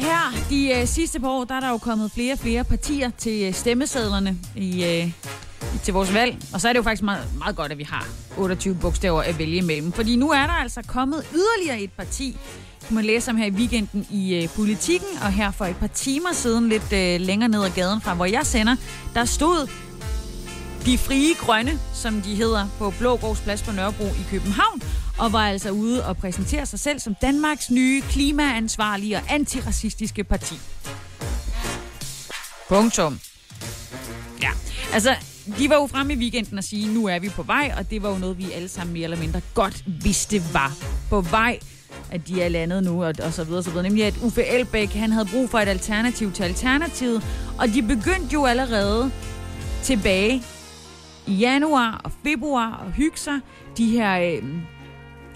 Her de øh, sidste par år, der er der jo kommet flere og flere partier til øh, stemmesedlerne i, øh, til vores valg. Og så er det jo faktisk meget, meget godt, at vi har 28 bogstaver at vælge imellem. Fordi nu er der altså kommet yderligere et parti, kunne man læse om her i weekenden i øh, Politikken. Og her for et par timer siden, lidt øh, længere ned ad gaden fra, hvor jeg sender, der stod de frie grønne, som de hedder, på Blågårds Plads på Nørrebro i København, og var altså ude og præsentere sig selv som Danmarks nye klimaansvarlige og antiracistiske parti. Punktum. Ja, altså, de var jo fremme i weekenden og sige, nu er vi på vej, og det var jo noget, vi alle sammen mere eller mindre godt vidste var på vej at de er landet nu, og, og så videre, så videre. Nemlig at Uffe Elbæk, han havde brug for et alternativ til Alternativet, og de begyndte jo allerede tilbage i januar og februar at hygge sig. De her, øh,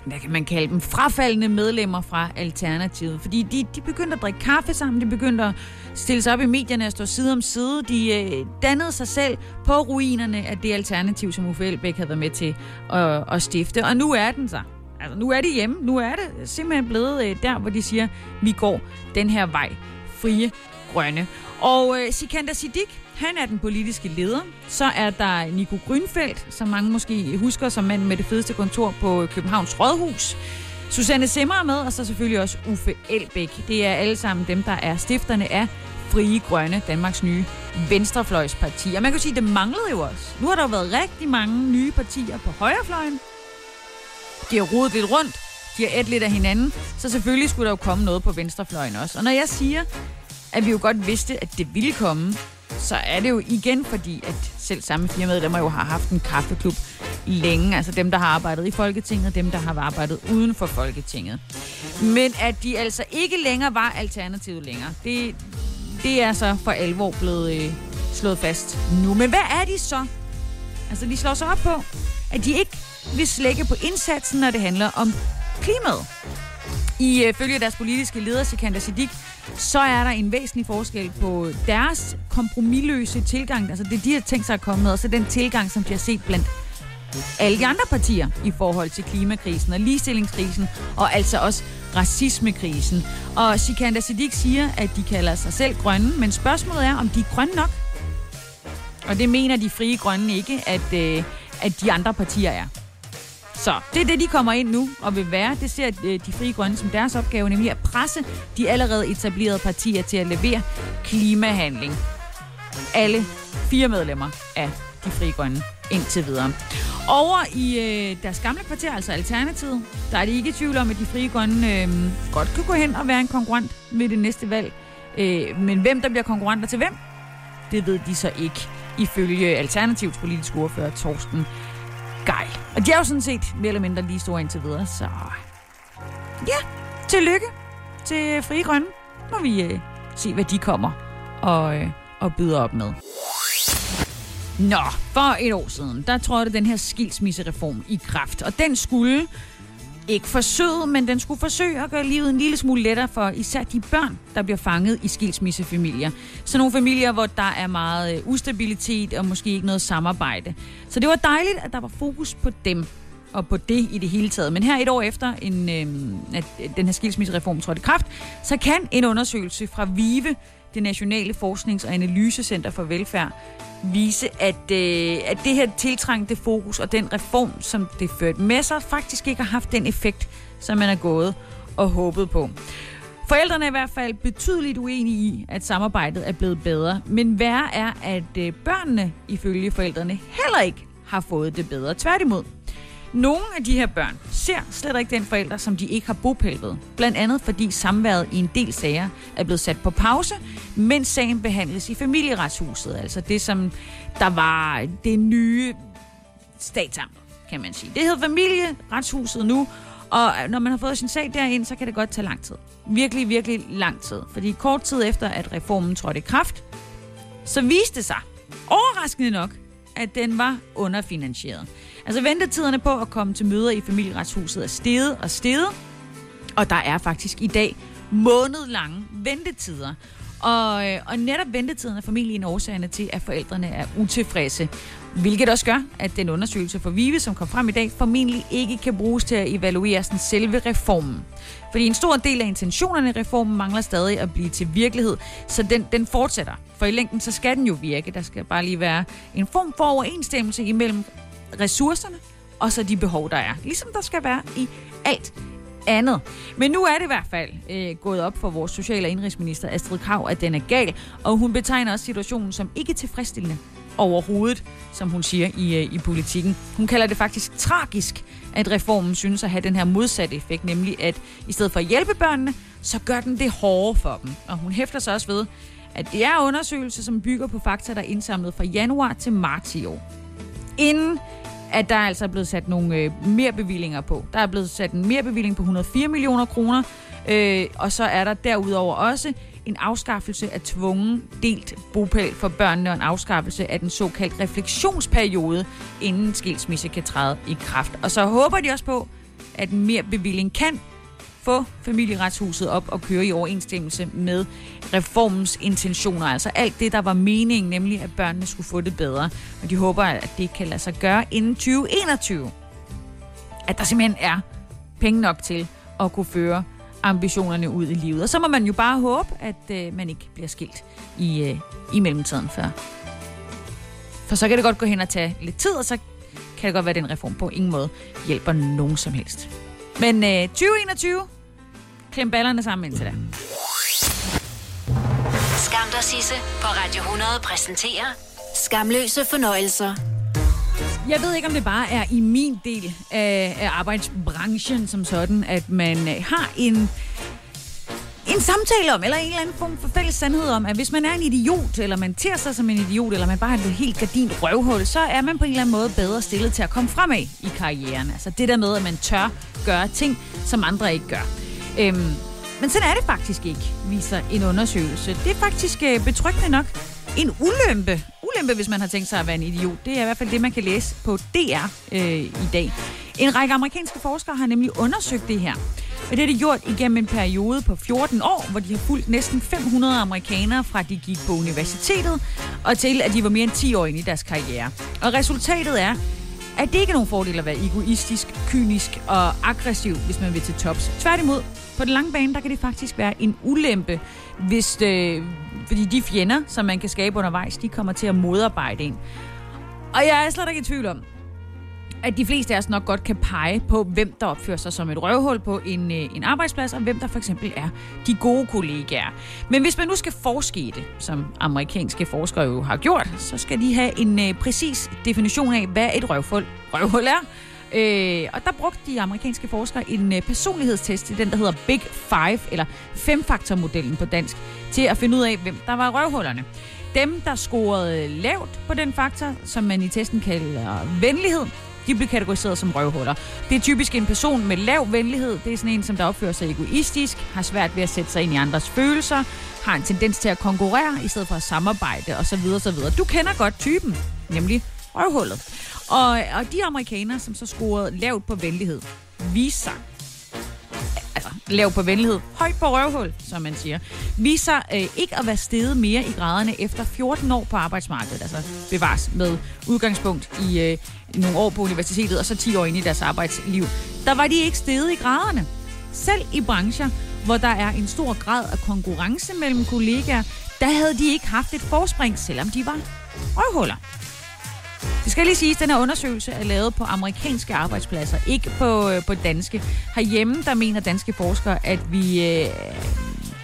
hvad kan man kalde dem, frafaldende medlemmer fra Alternativet. Fordi de, de begyndte at drikke kaffe sammen, de begyndte at stille sig op i medierne og stå side om side. De øh, dannede sig selv på ruinerne af det alternativ, som Uffe Elbæk havde været med til at, at stifte. Og nu er den så. Altså, nu er det hjemme. Nu er det simpelthen blevet øh, der, hvor de siger, vi går den her vej. Frie grønne. Og øh, Sikander Siddiq, han er den politiske leder. Så er der Nico Grønfeldt, som mange måske husker som mand med det fedeste kontor på Københavns Rådhus. Susanne Simmer er med, og så selvfølgelig også Uffe Elbæk. Det er alle sammen dem, der er stifterne af Frie Grønne, Danmarks nye venstrefløjsparti. Og man kan sige, at det manglede jo også. Nu har der jo været rigtig mange nye partier på højrefløjen. De har rodet lidt rundt. De har et lidt af hinanden. Så selvfølgelig skulle der jo komme noget på venstrefløjen også. Og når jeg siger, at vi jo godt vidste, at det ville komme, så er det jo igen fordi, at selv samme fire medlemmer jo har haft en kaffeklub længe. Altså dem, der har arbejdet i Folketinget, dem, der har arbejdet uden for Folketinget. Men at de altså ikke længere var alternativet længere, det, det er så for alvor blevet øh, slået fast nu. Men hvad er de så? Altså de slår sig op på, at de ikke vil slække på indsatsen, når det handler om klimaet. I øh, følge deres politiske leder, Sikander Siddiq, så er der en væsentlig forskel på deres kompromilløse tilgang, altså det de har tænkt sig at komme med, og så den tilgang, som de har set blandt alle de andre partier i forhold til klimakrisen og ligestillingskrisen, og altså også racismekrisen. Og Sikander Siddiq siger, at de kalder sig selv grønne, men spørgsmålet er, om de er grønne nok. Og det mener de frie grønne ikke, at, øh, at de andre partier er. Så det er det, de kommer ind nu og vil være. Det ser øh, de frie grønne som deres opgave, nemlig at presse de allerede etablerede partier til at levere klimahandling. Alle fire medlemmer af de frie grønne indtil videre. Over i øh, deres gamle kvarter, altså Alternativet, der er det ikke i tvivl om, at de frie grønne øh, godt kan gå hen og være en konkurrent ved det næste valg. Øh, men hvem der bliver konkurrenter til hvem, det ved de så ikke, ifølge Alternativets politiske ordfører Torsten gejl. Og de er jo sådan set mere eller mindre lige store indtil videre, så ja, tillykke til Frie Grønne. Må vi øh, se, hvad de kommer og, øh, og byder op med. Nå, for et år siden, der trådte den her skilsmissereform i kraft, og den skulle ikke forsøget, men den skulle forsøge at gøre livet en lille smule lettere for især de børn, der bliver fanget i skilsmissefamilier. Så nogle familier, hvor der er meget øh, ustabilitet og måske ikke noget samarbejde. Så det var dejligt, at der var fokus på dem og på det i det hele taget. Men her et år efter, en, øh, at den her skilsmissereform trådte i kraft, så kan en undersøgelse fra VIVE, det Nationale Forsknings- og Analysecenter for Velfærd, vise, at, øh, at det her tiltrængte fokus og den reform, som det førte med sig, faktisk ikke har haft den effekt, som man er gået og håbet på. Forældrene er i hvert fald betydeligt uenige i, at samarbejdet er blevet bedre. Men værre er, at øh, børnene ifølge forældrene heller ikke har fået det bedre. Tværtimod. Nogle af de her børn ser slet ikke den forælder, som de ikke har bopæl ved. Blandt andet fordi samværet i en del sager er blevet sat på pause, mens sagen behandles i familieretshuset. Altså det, som der var det nye statsamt, kan man sige. Det hedder familieretshuset nu, og når man har fået sin sag derind, så kan det godt tage lang tid. Virkelig, virkelig lang tid. Fordi kort tid efter, at reformen trådte i kraft, så viste det sig, overraskende nok, at den var underfinansieret. Altså ventetiderne på at komme til møder i familieretshuset er steget og steget, og der er faktisk i dag månedlange ventetider. Og, øh, og netop ventetiden er formentlig en årsagerne til, at forældrene er utilfredse. Hvilket også gør, at den undersøgelse for VIVE, som kom frem i dag, formentlig ikke kan bruges til at evaluere sådan selve reformen. Fordi en stor del af intentionerne i reformen mangler stadig at blive til virkelighed, så den, den fortsætter. For i længden, så skal den jo virke. Der skal bare lige være en form for overensstemmelse imellem ressourcerne og så de behov, der er. Ligesom der skal være i alt andet. Men nu er det i hvert fald øh, gået op for vores social- og indrigsminister Astrid Krav, at den er gal, og hun betegner også situationen som ikke tilfredsstillende overhovedet, som hun siger i, øh, i politikken. Hun kalder det faktisk tragisk, at reformen synes at have den her modsatte effekt, nemlig at i stedet for at hjælpe børnene, så gør den det hårdere for dem. Og hun hæfter sig også ved, at det er undersøgelser, som bygger på fakta, der er indsamlet fra januar til marts i år. Inden at der altså er altså blevet sat nogle øh, mere bevillinger på. Der er blevet sat en mere bevilling på 104 millioner kroner, øh, og så er der derudover også en afskaffelse af tvungen delt bopæl for børnene og en afskaffelse af den såkaldte refleksionsperiode, inden skilsmisse kan træde i kraft. Og så håber de også på, at en mere bevilling kan få familieretshuset op og køre i overensstemmelse med reformens intentioner. Altså alt det, der var meningen, nemlig at børnene skulle få det bedre. Og de håber, at det kan lade sig gøre inden 2021. At der simpelthen er penge nok til at kunne føre ambitionerne ud i livet. Og så må man jo bare håbe, at øh, man ikke bliver skilt i, øh, i mellemtiden før. For så kan det godt gå hen og tage lidt tid, og så kan det godt være, at den reform på ingen måde hjælper nogen som helst. Men øh, 2021, klem ballerne sammen indtil da. Skam dig, Sisse, på Radio 100 præsenterer Skamløse fornøjelser. Jeg ved ikke, om det bare er i min del af, af arbejdsbranchen som sådan, at man øh, har en, en samtale om, eller en eller anden form for fælles sandhed om, at hvis man er en idiot, eller man ter sig som en idiot, eller man bare har et helt gardint røvhul, så er man på en eller anden måde bedre stillet til at komme fremad i karrieren. Altså det der med, at man tør gøre ting, som andre ikke gør. Øhm, men sådan er det faktisk ikke, viser en undersøgelse. Det er faktisk øh, betryggende nok en ulempe. Ulempe, hvis man har tænkt sig at være en idiot. Det er i hvert fald det, man kan læse på DR øh, i dag. En række amerikanske forskere har nemlig undersøgt det her. Og det har de gjort igennem en periode på 14 år, hvor de har fulgt næsten 500 amerikanere fra de gik på universitetet, og til at de var mere end 10 år inde i deres karriere. Og resultatet er, at det ikke er nogen fordel at være egoistisk, kynisk og aggressiv, hvis man vil til tops. Tværtimod, på den lange bane, der kan det faktisk være en ulempe, hvis det, fordi de fjender, som man kan skabe undervejs, de kommer til at modarbejde en. Og jeg er slet ikke i tvivl om, at de fleste af os nok godt kan pege på, hvem der opfører sig som et røvhul på en, øh, en arbejdsplads, og hvem der for eksempel er de gode kollegaer. Men hvis man nu skal forske i det, som amerikanske forskere jo har gjort, så skal de have en øh, præcis definition af, hvad et røvhul, røvhul er. Øh, og der brugte de amerikanske forskere en øh, personlighedstest, den der hedder Big Five, eller femfaktormodellen på dansk, til at finde ud af, hvem der var røvhullerne. Dem, der scorede lavt på den faktor, som man i testen kalder venlighed, de bliver kategoriseret som røvhuller. Det er typisk en person med lav venlighed. Det er sådan en, som der opfører sig egoistisk, har svært ved at sætte sig ind i andres følelser, har en tendens til at konkurrere i stedet for at samarbejde osv. osv. Du kender godt typen, nemlig røvhullet. Og, og de amerikanere, som så scorede lavt på venlighed, viser sig altså lav på venlighed, højt på røvhul, som man siger, viser øh, ikke at være steget mere i graderne efter 14 år på arbejdsmarkedet, altså bevares med udgangspunkt i øh, nogle år på universitetet, og så 10 år ind i deres arbejdsliv. Der var de ikke steget i graderne. Selv i brancher, hvor der er en stor grad af konkurrence mellem kollegaer, der havde de ikke haft et forspring, selvom de var røvhuller. Det skal lige siges, at den her undersøgelse er lavet på amerikanske arbejdspladser, ikke på, øh, på danske. Herhjemme, der mener danske forskere, at vi øh,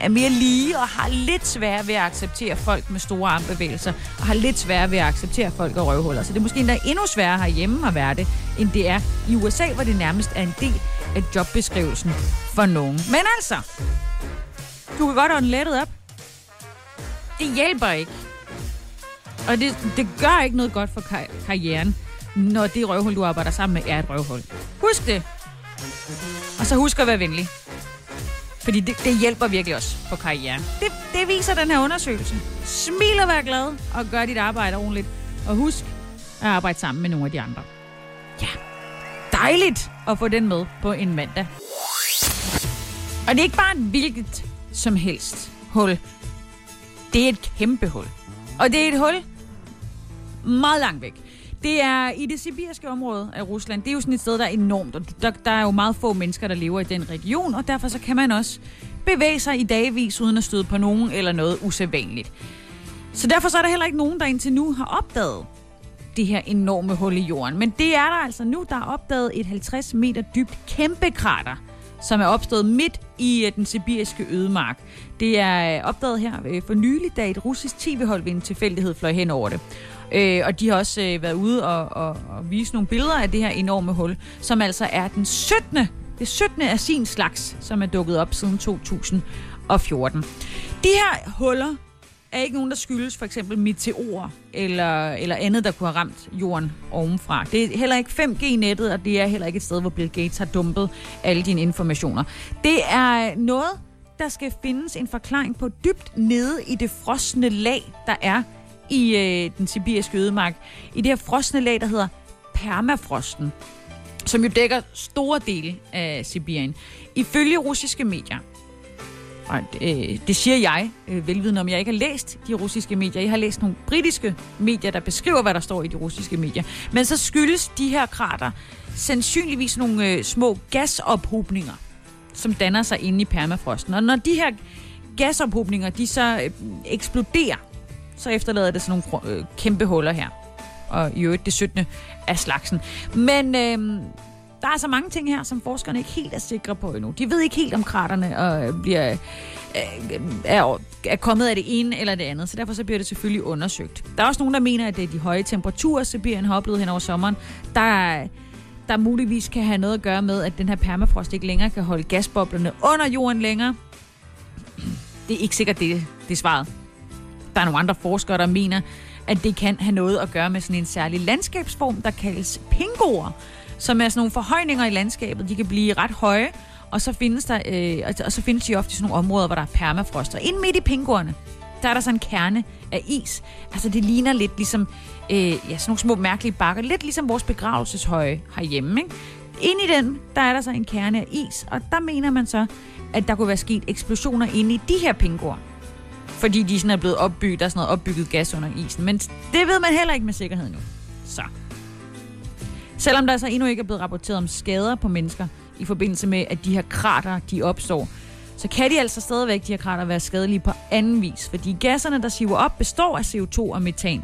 er mere lige og har lidt svært ved at acceptere folk med store armbevægelser, og har lidt svært ved at acceptere folk og røvhuller. Så det er måske endda endnu sværere herhjemme at være det, end det er i USA, hvor det nærmest er en del af jobbeskrivelsen for nogen. Men altså, du kan godt ånde lettet op. Det hjælper ikke. Og det, det gør ikke noget godt for kar- karrieren, når det røvhul, du arbejder sammen med, er et røvhul. Husk det. Og så husk at være venlig. Fordi det, det hjælper virkelig også på karrieren. Det, det viser den her undersøgelse. Smil og vær glad, og gør dit arbejde ordentligt. Og husk at arbejde sammen med nogle af de andre. Ja, dejligt at få den med på en mandag. Og det er ikke bare et hvilket som helst hul. Det er et kæmpe hul. Og det er et hul meget langt væk. Det er i det sibiriske område af Rusland. Det er jo sådan et sted, der er enormt, og der, der er jo meget få mennesker, der lever i den region, og derfor så kan man også bevæge sig i dagvis uden at støde på nogen eller noget usædvanligt. Så derfor så er der heller ikke nogen, der indtil nu har opdaget det her enorme hul i jorden. Men det er der altså nu, der er opdaget et 50 meter dybt kæmpe krater, som er opstået midt i øh, den sibiriske ødemark. Det er øh, opdaget her øh, for nylig, da et russisk tv-hold ved en tilfældighed fløj hen over det. Øh, og de har også øh, været ude og, og, og vise nogle billeder af det her enorme hul, som altså er den 17. Det 17. af sin slags, som er dukket op siden 2014. De her huller er ikke nogen, der skyldes for eksempel meteorer eller, eller andet, der kunne have ramt jorden ovenfra. Det er heller ikke 5G-nettet, og det er heller ikke et sted, hvor Bill Gates har dumpet alle dine informationer. Det er noget, der skal findes en forklaring på dybt nede i det frosne lag, der er i øh, den sibiriske ødemark. I det her frosne lag, der hedder permafrosten, som jo dækker store dele af Sibirien. Ifølge russiske medier, og øh, det siger jeg, øh, velvidende om jeg ikke har læst de russiske medier. Jeg har læst nogle britiske medier, der beskriver, hvad der står i de russiske medier. Men så skyldes de her krater sandsynligvis nogle øh, små gasophobninger, som danner sig inde i permafrosten. Og når de her gasophobninger, de så øh, eksploderer, så efterlader det sådan nogle øh, kæmpe huller her. Og i øvrigt det 17. af slagsen. Men øh, der er så mange ting her, som forskerne ikke helt er sikre på endnu. De ved ikke helt, om kraterne og bliver, øh, er, er kommet af det ene eller det andet, så derfor så bliver det selvfølgelig undersøgt. Der er også nogen, der mener, at det er de høje temperaturer, Sibirien har oplevet hen over sommeren, der, der muligvis kan have noget at gøre med, at den her permafrost ikke længere kan holde gasboblerne under jorden længere. Det er ikke sikkert, det, det er svaret. Der er nogle andre forskere, der mener, at det kan have noget at gøre med sådan en særlig landskabsform, der kaldes pingoer, som er sådan nogle forhøjninger i landskabet. De kan blive ret høje, og så findes, der, øh, altså, og så findes de ofte i sådan nogle områder, hvor der er permafrost. Og ind midt i pingoerne, der er der sådan en kerne af is. Altså det ligner lidt ligesom øh, ja, sådan nogle små mærkelige bakker. Lidt ligesom vores begravelseshøje herhjemme. Ikke? Ind i den, der er der så en kerne af is, og der mener man så, at der kunne være sket eksplosioner inde i de her pingoer fordi de sådan er blevet opbygget, der er sådan noget opbygget gas under isen. Men det ved man heller ikke med sikkerhed nu. Så. Selvom der så endnu ikke er blevet rapporteret om skader på mennesker i forbindelse med, at de her krater, de opstår, så kan de altså stadigvæk, de her krater, være skadelige på anden vis. Fordi gasserne, der siver op, består af CO2 og metan.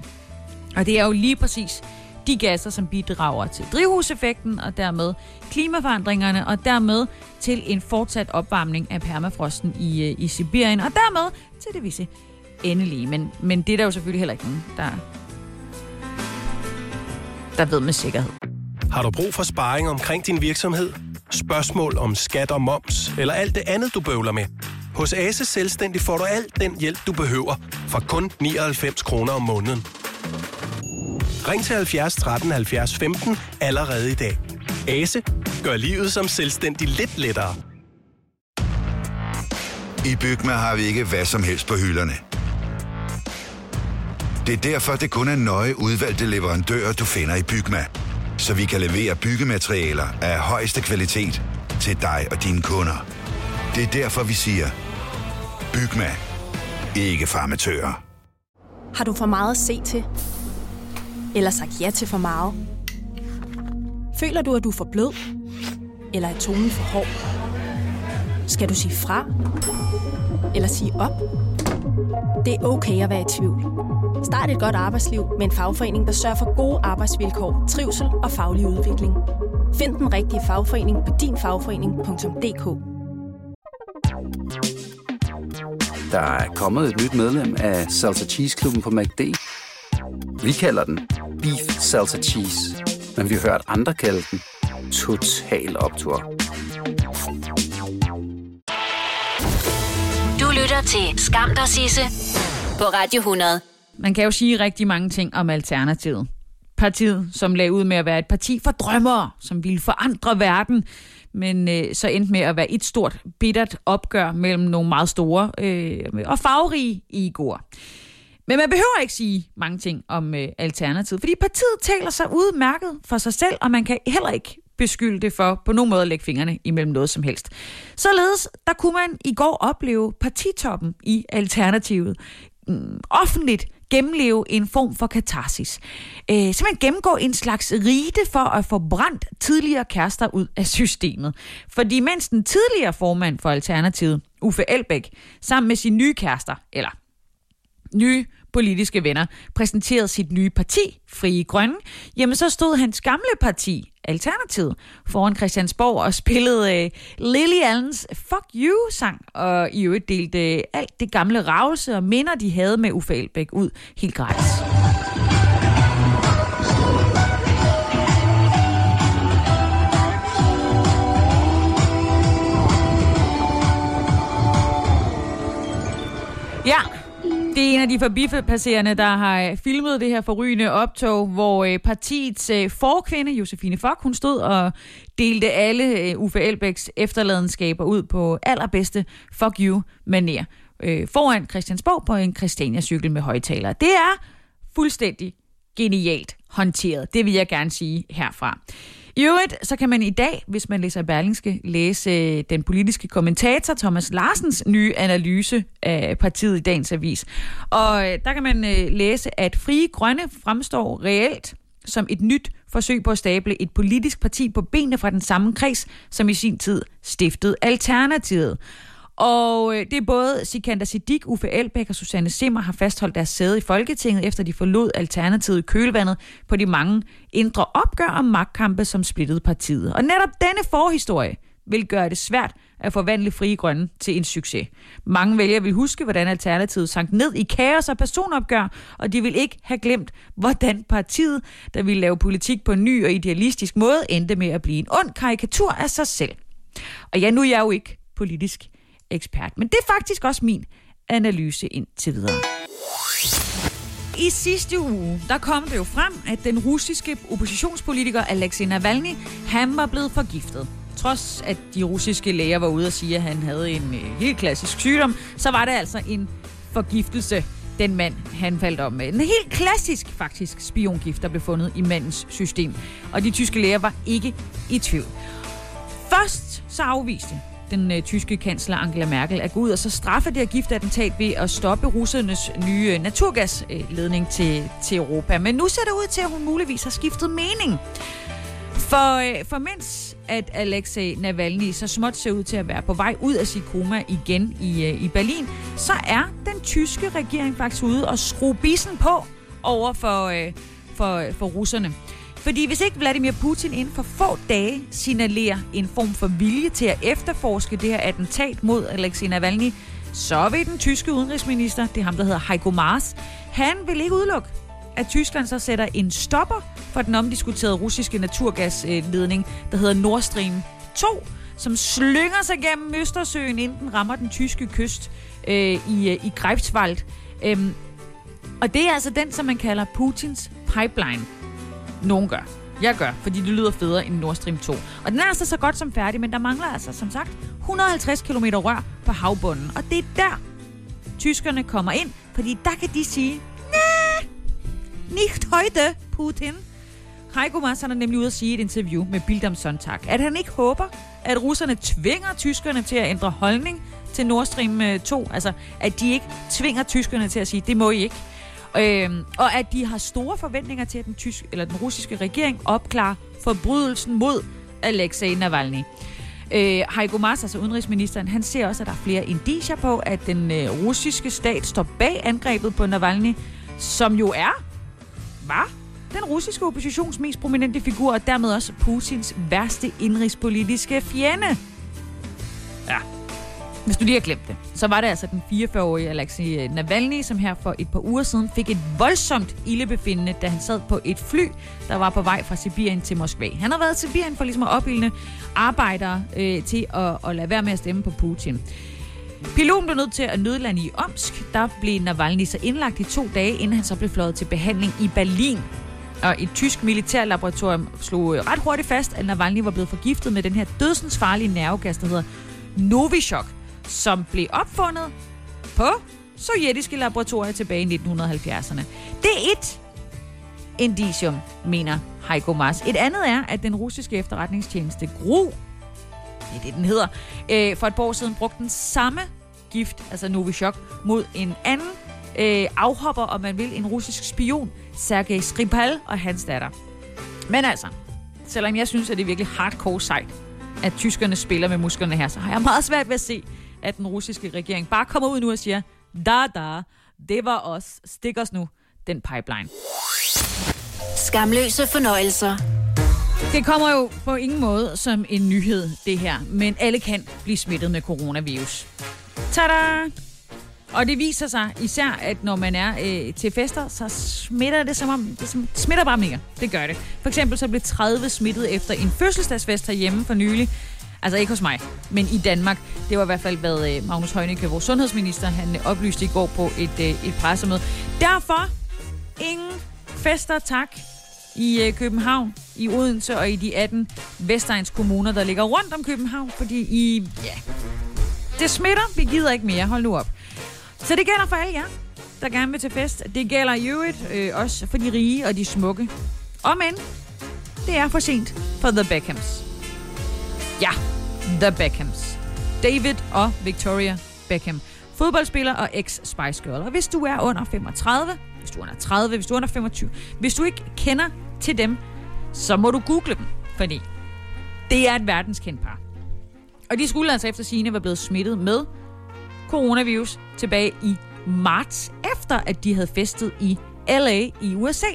Og det er jo lige præcis de gasser, som bidrager til drivhuseffekten og dermed klimaforandringerne og dermed til en fortsat opvarmning af permafrosten i, øh, i Sibirien og dermed til det visse endelige. Men, men det er der jo selvfølgelig heller ikke nogen, der, der ved med sikkerhed. Har du brug for sparring omkring din virksomhed? Spørgsmål om skat og moms, eller alt det andet, du bøvler med? Hos Ase Selvstændig får du alt den hjælp, du behøver, for kun 99 kroner om måneden. Ring til 70 13 70 15 allerede i dag. Ase gør livet som selvstændig lidt lettere. I Bygma har vi ikke hvad som helst på hylderne. Det er derfor, det kun er nøje udvalgte leverandører, du finder i Bygma. Så vi kan levere byggematerialer af højeste kvalitet til dig og dine kunder. Det er derfor, vi siger, Bygma. Ikke farmatører. Har du for meget at se til? Eller sagt ja til for meget? Føler du, at du er for blød? Eller er tonen for hård? Skal du sige fra? Eller sige op? Det er okay at være i tvivl. Start et godt arbejdsliv med en fagforening, der sørger for gode arbejdsvilkår, trivsel og faglig udvikling. Find den rigtige fagforening på dinfagforening.dk Der er kommet et nyt medlem af Salsa Cheese Klubben på MACD. Vi kalder den Beef Salsa Cheese, men vi har hørt andre kalde den Total Optor. Du lytter til Skam dig Sisse på Radio 100. Man kan jo sige rigtig mange ting om Alternativet. Partiet, som lagde ud med at være et parti for drømmere, som ville forandre verden. men øh, så endte med at være et stort, bittert opgør mellem nogle meget store øh, og farverige egoer. Men man behøver ikke sige mange ting om øh, Alternativet, fordi partiet taler sig udmærket for sig selv, og man kan heller ikke beskylde det for på nogen måde at lægge fingrene imellem noget som helst. Således, der kunne man i går opleve partitoppen i Alternativet mm, offentligt gennemleve en form for katarsis. Øh, simpelthen gennemgå en slags rite for at få brændt tidligere kærester ud af systemet. Fordi mens den tidligere formand for Alternativet, Uffe Elbæk, sammen med sin nye kærester, eller nye politiske venner, præsenterede sit nye parti, Frie Grønne, jamen så stod hans gamle parti, Alternativet, foran Christiansborg og spillede uh, Lily Allens Fuck You-sang, og i øvrigt delte øh, alt det gamle ravelse og minder, de havde med Uffe Elbæk ud helt gratis. Ja, det er en af de forbipasserende, der har øh, filmet det her forrygende optog, hvor øh, partiets øh, forkvinde, Josefine Fock, hun stod og delte alle Uffe Elbæks efterladenskaber ud på allerbedste fuck you manier foran Christiansborg på en Christiania-cykel med højtalere. Det er fuldstændig genialt håndteret. Det vil jeg gerne sige herfra. I øvrigt, så kan man i dag, hvis man læser Berlingske, læse øh, den politiske kommentator Thomas Larsens nye analyse af partiet i dagens avis. Og øh, der kan man øh, læse, at Frie Grønne fremstår reelt som et nyt forsøg på at stable et politisk parti på benene fra den samme kreds, som i sin tid stiftede Alternativet. Og øh, det er både Sikander Siddiq, Uffe Elbæk og Susanne Simmer har fastholdt deres sæde i Folketinget, efter de forlod Alternativet i kølvandet på de mange indre opgør og magtkampe, som splittede partiet. Og netop denne forhistorie vil gøre det svært at forvandle Frie Grønne til en succes. Mange vælgere vil huske, hvordan Alternativet sank ned i kaos og personopgør, og de vil ikke have glemt, hvordan partiet, der ville lave politik på en ny og idealistisk måde, endte med at blive en ond karikatur af sig selv. Og ja, nu er jeg jo ikke politisk ekspert. Men det er faktisk også min analyse indtil videre. I sidste uge, der kom det jo frem, at den russiske oppositionspolitiker Alexei Navalny, han var blevet forgiftet. Trods at de russiske læger var ude og sige, at han havde en øh, helt klassisk sygdom, så var det altså en forgiftelse, den mand, han faldt om med. En helt klassisk, faktisk, spiongift, der blev fundet i mandens system. Og de tyske læger var ikke i tvivl. Først så afviste den øh, tyske kansler Angela Merkel at gå ud og så straffe det her giftattentat ved at stoppe russernes nye øh, naturgasledning til, til Europa. Men nu ser det ud til, at hun muligvis har skiftet mening. For, øh, for mens at Alexei Navalny så småt ser ud til at være på vej ud af sit koma igen i, øh, i Berlin, så er den tyske regering faktisk ude og skrue bissen på over for, øh, for, øh, for russerne. Fordi hvis ikke Vladimir Putin inden for få dage signalerer en form for vilje til at efterforske det her attentat mod Alexei Navalny, så vil den tyske udenrigsminister, det er ham, der hedder Heiko Maas, han vil ikke udelukke, at Tyskland så sætter en stopper for den omdiskuterede russiske naturgasledning, der hedder Nord Stream 2, som slynger sig gennem Østersøen, inden den rammer den tyske kyst øh, i, øh, i Greifswald. Øhm, og det er altså den, som man kalder Putins pipeline. Nogen gør. Jeg gør, fordi det lyder federe end Nord Stream 2. Og den er altså så godt som færdig, men der mangler altså, som sagt, 150 km rør på havbunden. Og det er der, tyskerne kommer ind, fordi der kan de sige, nej, nicht heute, Putin. Heiko Maas er nemlig ude at sige i et interview med Bild am Sonntag, at han ikke håber, at russerne tvinger tyskerne til at ændre holdning til Nord Stream øh, 2. Altså, at de ikke tvinger tyskerne til at sige, det må I ikke. Øhm, og at de har store forventninger til, at den, tyske, eller den russiske regering opklarer forbrydelsen mod Alexei Navalny. Øh, Heiko Maas, altså udenrigsministeren, han ser også, at der er flere indicier på, at den øh, russiske stat står bag angrebet på Navalny, som jo er, var den russiske oppositions mest prominente figur, og dermed også Putins værste indrigspolitiske fjende. Ja, hvis du lige har glemt det, så var det altså den 44-årige Alexei øh, Navalny, som her for et par uger siden fik et voldsomt ildebefindende, da han sad på et fly, der var på vej fra Sibirien til Moskva. Han har været i Sibirien for ligesom at opildne arbejdere øh, til at, at lade være med at stemme på Putin. Piloten blev nødt til at nødlande i Omsk. Der blev Navalny så indlagt i to dage, inden han så blev fløjet til behandling i Berlin. Og et tysk militærlaboratorium slog øh, ret hurtigt fast, at Navalny var blevet forgiftet med den her dødsensfarlige nervegas, der hedder Novichok, som blev opfundet på sovjetiske laboratorier tilbage i 1970'erne. Det er et indicium, mener Heiko Maas. Et andet er, at den russiske efterretningstjeneste GRU, det er det, den hedder, øh, for et par år siden brugte den samme gift, altså Novichok, mod en anden øh, afhopper, om man vil, en russisk spion, Sergej Skripal og hans datter. Men altså, selvom jeg synes, at det er virkelig hardcore sejt, at tyskerne spiller med musklerne her, så har jeg meget svært ved at se, at den russiske regering bare kommer ud nu og siger, da da, det var os, stik os nu den pipeline. Skamløse fornøjelser. Det kommer jo på ingen måde som en nyhed, det her, men alle kan blive smittet med coronavirus. Tada! Og det viser sig især, at når man er øh, til fester, så smitter det som om, det som, smitter bare mere. Det gør det. For eksempel så blev 30 smittet efter en fødselsdagsfest herhjemme for nylig. Altså ikke hos mig, men i Danmark. Det var i hvert fald, hvad øh, Magnus Heunicke, vores sundhedsminister, han øh, oplyste i går på et, øh, et pressemøde. Derfor ingen fester, tak, i København, i Odense og i de 18 Vestegns kommuner, der ligger rundt om København, fordi I, ja, det smitter, vi gider ikke mere, hold nu op. Så det gælder for alle jer, der gerne vil til fest. Det gælder i øvrigt øh, også for de rige og de smukke. Og men, det er for sent for The Beckhams. Ja, The Beckhams. David og Victoria Beckham. Fodboldspiller og ex-Spice Girl. Og hvis du er under 35, hvis du er under 30, hvis du er under 25, hvis du ikke kender til dem, så må du google dem, fordi det er et verdenskendt par. Og de skulle altså efter sine være blevet smittet med coronavirus tilbage i marts, efter at de havde festet i LA i USA.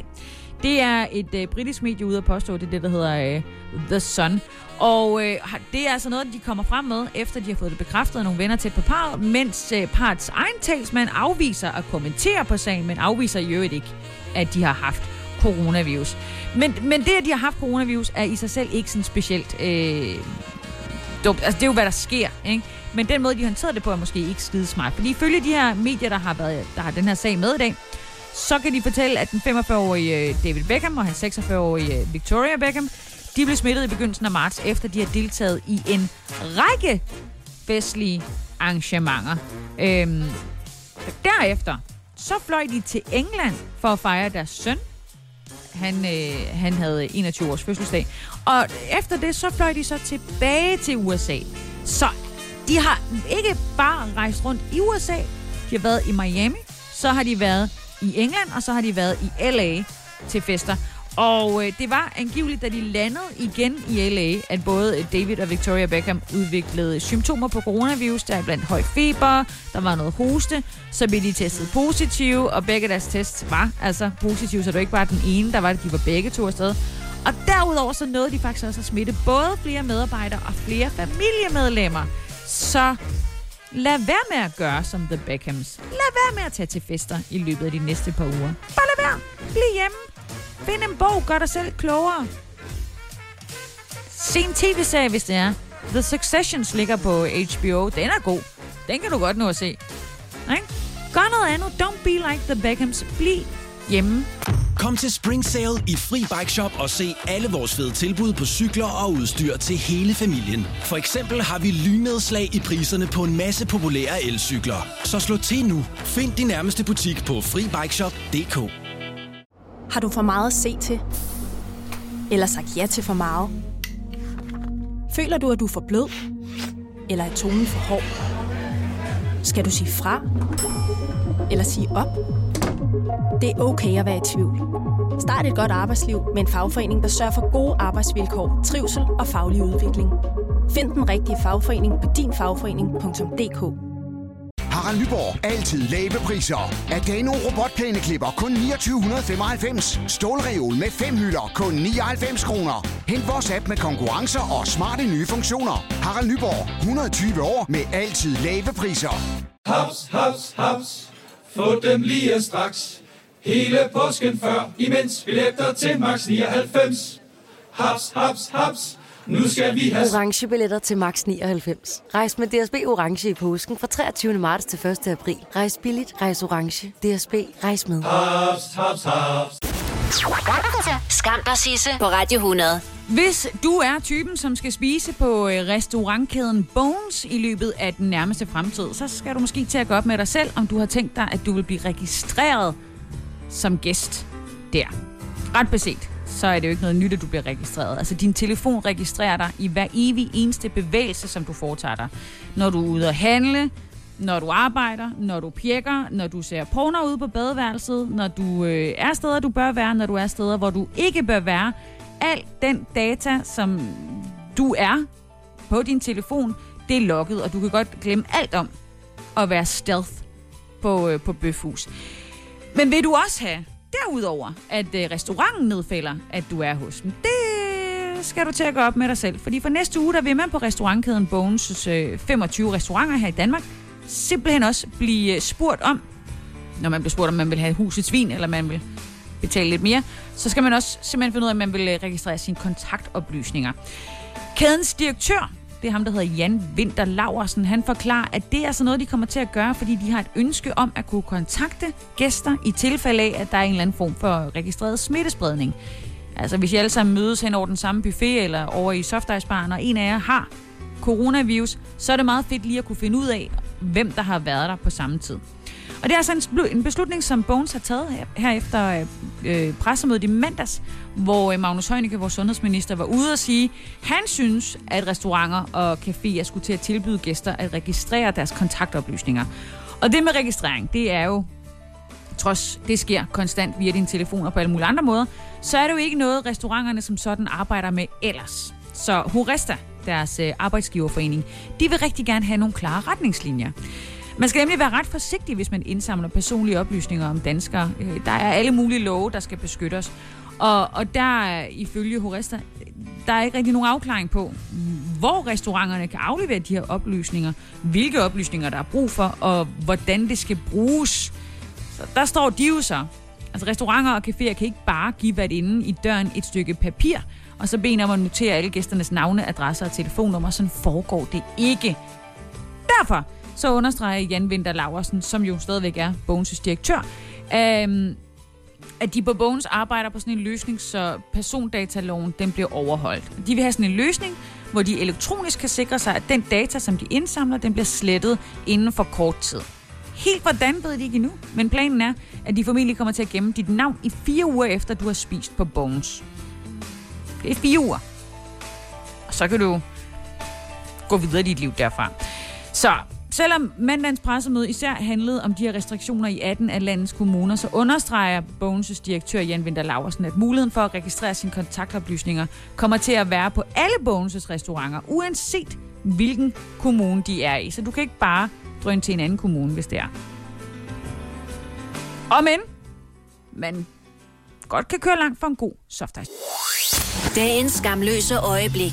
Det er et øh, britisk medie ude at påstå, det er det, der hedder øh, The Sun. Og øh, det er altså noget, de kommer frem med, efter de har fået det bekræftet af nogle venner tæt på parret, mens øh, parets egen talsmand afviser at kommentere på sagen, men afviser i øvrigt ikke, at de har haft coronavirus. Men, men det, at de har haft coronavirus, er i sig selv ikke sådan specielt øh, dumt. Altså, det er jo, hvad der sker, ikke? Men den måde, de håndterede det på, er måske ikke skide smart. Fordi ifølge de her medier, der har, været, der har den her sag med i dag, så kan de fortælle, at den 45-årige øh, David Beckham og hans 46-årige øh, Victoria Beckham, de blev smittet i begyndelsen af marts, efter de har deltaget i en række festlige arrangementer. Øhm, derefter, så fløj de til England for at fejre deres søn. Han, øh, han havde 21 års fødselsdag. Og efter det, så fløj de så tilbage til USA. Så de har ikke bare rejst rundt i USA. De har været i Miami, så har de været i England, og så har de været i LA til fester. Og øh, det var angiveligt, da de landede igen i LA, at både David og Victoria Beckham udviklede symptomer på coronavirus. Der er blandt høj feber, der var noget hoste, så blev de testet positive, og begge deres tests var altså positive, så det var ikke bare den ene, der var det, de var begge to afsted. Og derudover så nåede de faktisk også at smitte både flere medarbejdere og flere familiemedlemmer. Så lad være med at gøre som The Beckhams. Lad være med at tage til fester i løbet af de næste par uger. Bare lad være. Bliv hjemme. Find en bog. Gør dig selv klogere. Se en tv-serie, hvis det er. The Successions ligger på HBO. Den er god. Den kan du godt nå at se. Ikke? Gør noget andet. Don't be like the Beckhams. Bliv hjemme. Kom til Spring Sale i Fri Bike Shop og se alle vores fede tilbud på cykler og udstyr til hele familien. For eksempel har vi lynedslag i priserne på en masse populære elcykler. Så slå til nu. Find din nærmeste butik på FriBikeShop.dk Har du for meget at se til? Eller sagt ja til for meget? Føler du, at du er for blød? Eller er tonen for hård? Skal du sige fra? Eller sige op? Det er okay at være i tvivl. Start et godt arbejdsliv med en fagforening, der sørger for gode arbejdsvilkår, trivsel og faglig udvikling. Find den rigtige fagforening på dinfagforening.dk Harald Nyborg. Altid lave priser. Adano robotplæneklipper kun 2995. Stålreol med fem hylder kun 99 kroner. Hent vores app med konkurrencer og smarte nye funktioner. Harald Nyborg. 120 år med altid lave priser. Haps, haps, haps. Få dem lige straks. Hele påsken før, imens billetter til max 99. Haps, haps, haps. Nu skal vi have... Orange billetter til max 99. Rejs med DSB Orange i påsken fra 23. marts til 1. april. Rejs billigt, rejs orange. DSB, rejs med. Haps, haps, haps. Skam dig, Sisse, på Radio 100. Hvis du er typen, som skal spise på øh, restaurantkæden Bones i løbet af den nærmeste fremtid, så skal du måske til at gå op med dig selv, om du har tænkt dig, at du vil blive registreret som gæst der. Ret beset, så er det jo ikke noget nyt, at du bliver registreret. Altså, din telefon registrerer dig i hver evig eneste bevægelse, som du foretager dig. Når du er ude at handle, når du arbejder, når du pjekker, når du ser porno ude på badeværelset, når du øh, er steder, du bør være, når du er steder, hvor du ikke bør være. Al den data, som du er på din telefon, det er logget, og du kan godt glemme alt om at være stealth på, øh, på bøfhus. Men vil du også have derudover, at øh, restauranten nedfælder, at du er hos dem? Det skal du til at gå op med dig selv. Fordi for næste uge, der vil man på restaurantkæden Bones øh, 25 restauranter her i Danmark simpelthen også blive øh, spurgt om, når man bliver spurgt, om man vil have husets vin, eller man vil betale lidt mere, så skal man også simpelthen finde ud af, at man vil øh, registrere sine kontaktoplysninger. Kædens direktør, det er ham, der hedder Jan Winter Laversen, han forklarer, at det er sådan noget, de kommer til at gøre, fordi de har et ønske om at kunne kontakte gæster i tilfælde af, at der er en eller anden form for registreret smittespredning. Altså hvis I alle sammen mødes hen over den samme buffet eller over i softicebaren, og en af jer har coronavirus, så er det meget fedt lige at kunne finde ud af, hvem der har været der på samme tid. Og det er altså en beslutning, som Bones har taget her, her efter øh, øh, pressemødet i mandags, hvor øh, Magnus Heunicke, vores sundhedsminister, var ude og sige, han synes, at restauranter og caféer skulle til at tilbyde gæster at registrere deres kontaktoplysninger. Og det med registrering, det er jo, trods det sker konstant via din telefon og på alle mulige andre måder, så er det jo ikke noget, restauranterne som sådan arbejder med ellers. Så Horesta, deres øh, arbejdsgiverforening, de vil rigtig gerne have nogle klare retningslinjer. Man skal nemlig være ret forsigtig, hvis man indsamler personlige oplysninger om danskere. Øh, der er alle mulige love, der skal beskytte os. Og, og der er ifølge Horesta, der er ikke rigtig nogen afklaring på, hvor restauranterne kan aflevere de her oplysninger, hvilke oplysninger der er brug for, og hvordan det skal bruges. Så der står de jo så. Altså restauranter og caféer kan ikke bare give hvert inden i døren et stykke papir, og så beder om at notere alle gæsternes navne, adresser og telefonnummer. Sådan foregår det ikke. Derfor så understreger Jan Winter Laversen, som jo stadigvæk er Bones' direktør, øhm, at de på Bones arbejder på sådan en løsning, så persondataloven den bliver overholdt. De vil have sådan en løsning, hvor de elektronisk kan sikre sig, at den data, som de indsamler, den bliver slettet inden for kort tid. Helt hvordan ved de ikke endnu, men planen er, at de formentlig kommer til at gemme dit navn i fire uger efter, du har spist på Bones. Det er fire uger. Og så kan du gå videre i dit liv derfra. Så selvom mandagens pressemøde især handlede om de her restriktioner i 18 af landets kommuner, så understreger Bones' direktør Jan Winter Laversen, at muligheden for at registrere sine kontaktoplysninger kommer til at være på alle Bones' restauranter, uanset hvilken kommune de er i. Så du kan ikke bare drøne til en anden kommune, hvis det er. Og men, man godt kan køre langt for en god softice. Dagens skamløse øjeblik.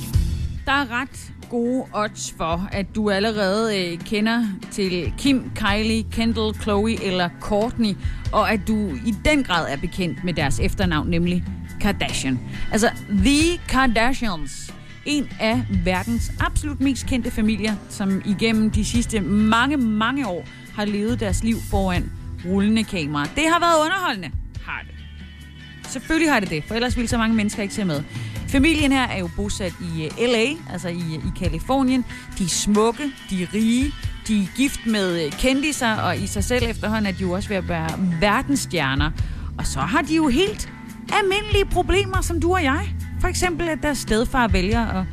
Der er ret gode odds for, at du allerede øh, kender til Kim, Kylie, Kendall, Chloe eller Courtney, og at du i den grad er bekendt med deres efternavn, nemlig Kardashian. Altså The Kardashians. En af verdens absolut mest kendte familier, som igennem de sidste mange, mange år har levet deres liv foran rullende kamera. Det har været underholdende, har det. Selvfølgelig har det det, for ellers ville så mange mennesker ikke se med. Familien her er jo bosat i eh, LA, altså i, i Kalifornien. De er smukke, de er rige, de er gift med eh, kendiser, og i sig selv efterhånden er de jo også ved at være verdensstjerner. Og så har de jo helt almindelige problemer, som du og jeg. For eksempel, at deres stedfar vælger at,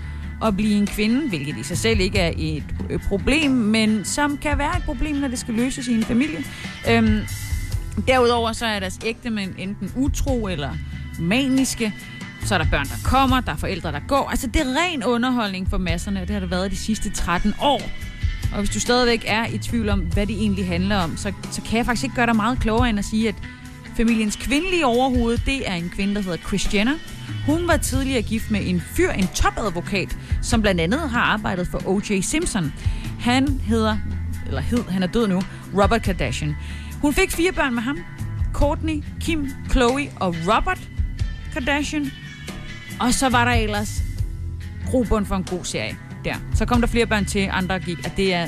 at blive en kvinde, hvilket i sig selv ikke er et øh, problem, men som kan være et problem, når det skal løses i en familie. Øhm, derudover så er deres ægtemænd enten utro eller maniske. Så er der børn, der kommer, der er forældre, der går. Altså, det er ren underholdning for masserne, og det har det været de sidste 13 år. Og hvis du stadigvæk er i tvivl om, hvad det egentlig handler om, så, så kan jeg faktisk ikke gøre dig meget klogere end at sige, at familiens kvindelige overhoved, det er en kvinde, der hedder Christiana. Hun var tidligere gift med en fyr, en topadvokat, som blandt andet har arbejdet for O.J. Simpson. Han hedder, eller hed, han er død nu, Robert Kardashian. Hun fik fire børn med ham. Courtney, Kim, Chloe og Robert Kardashian. Og så var der ellers grobund for en god serie der. Så kom der flere børn til, andre gik, og det, er,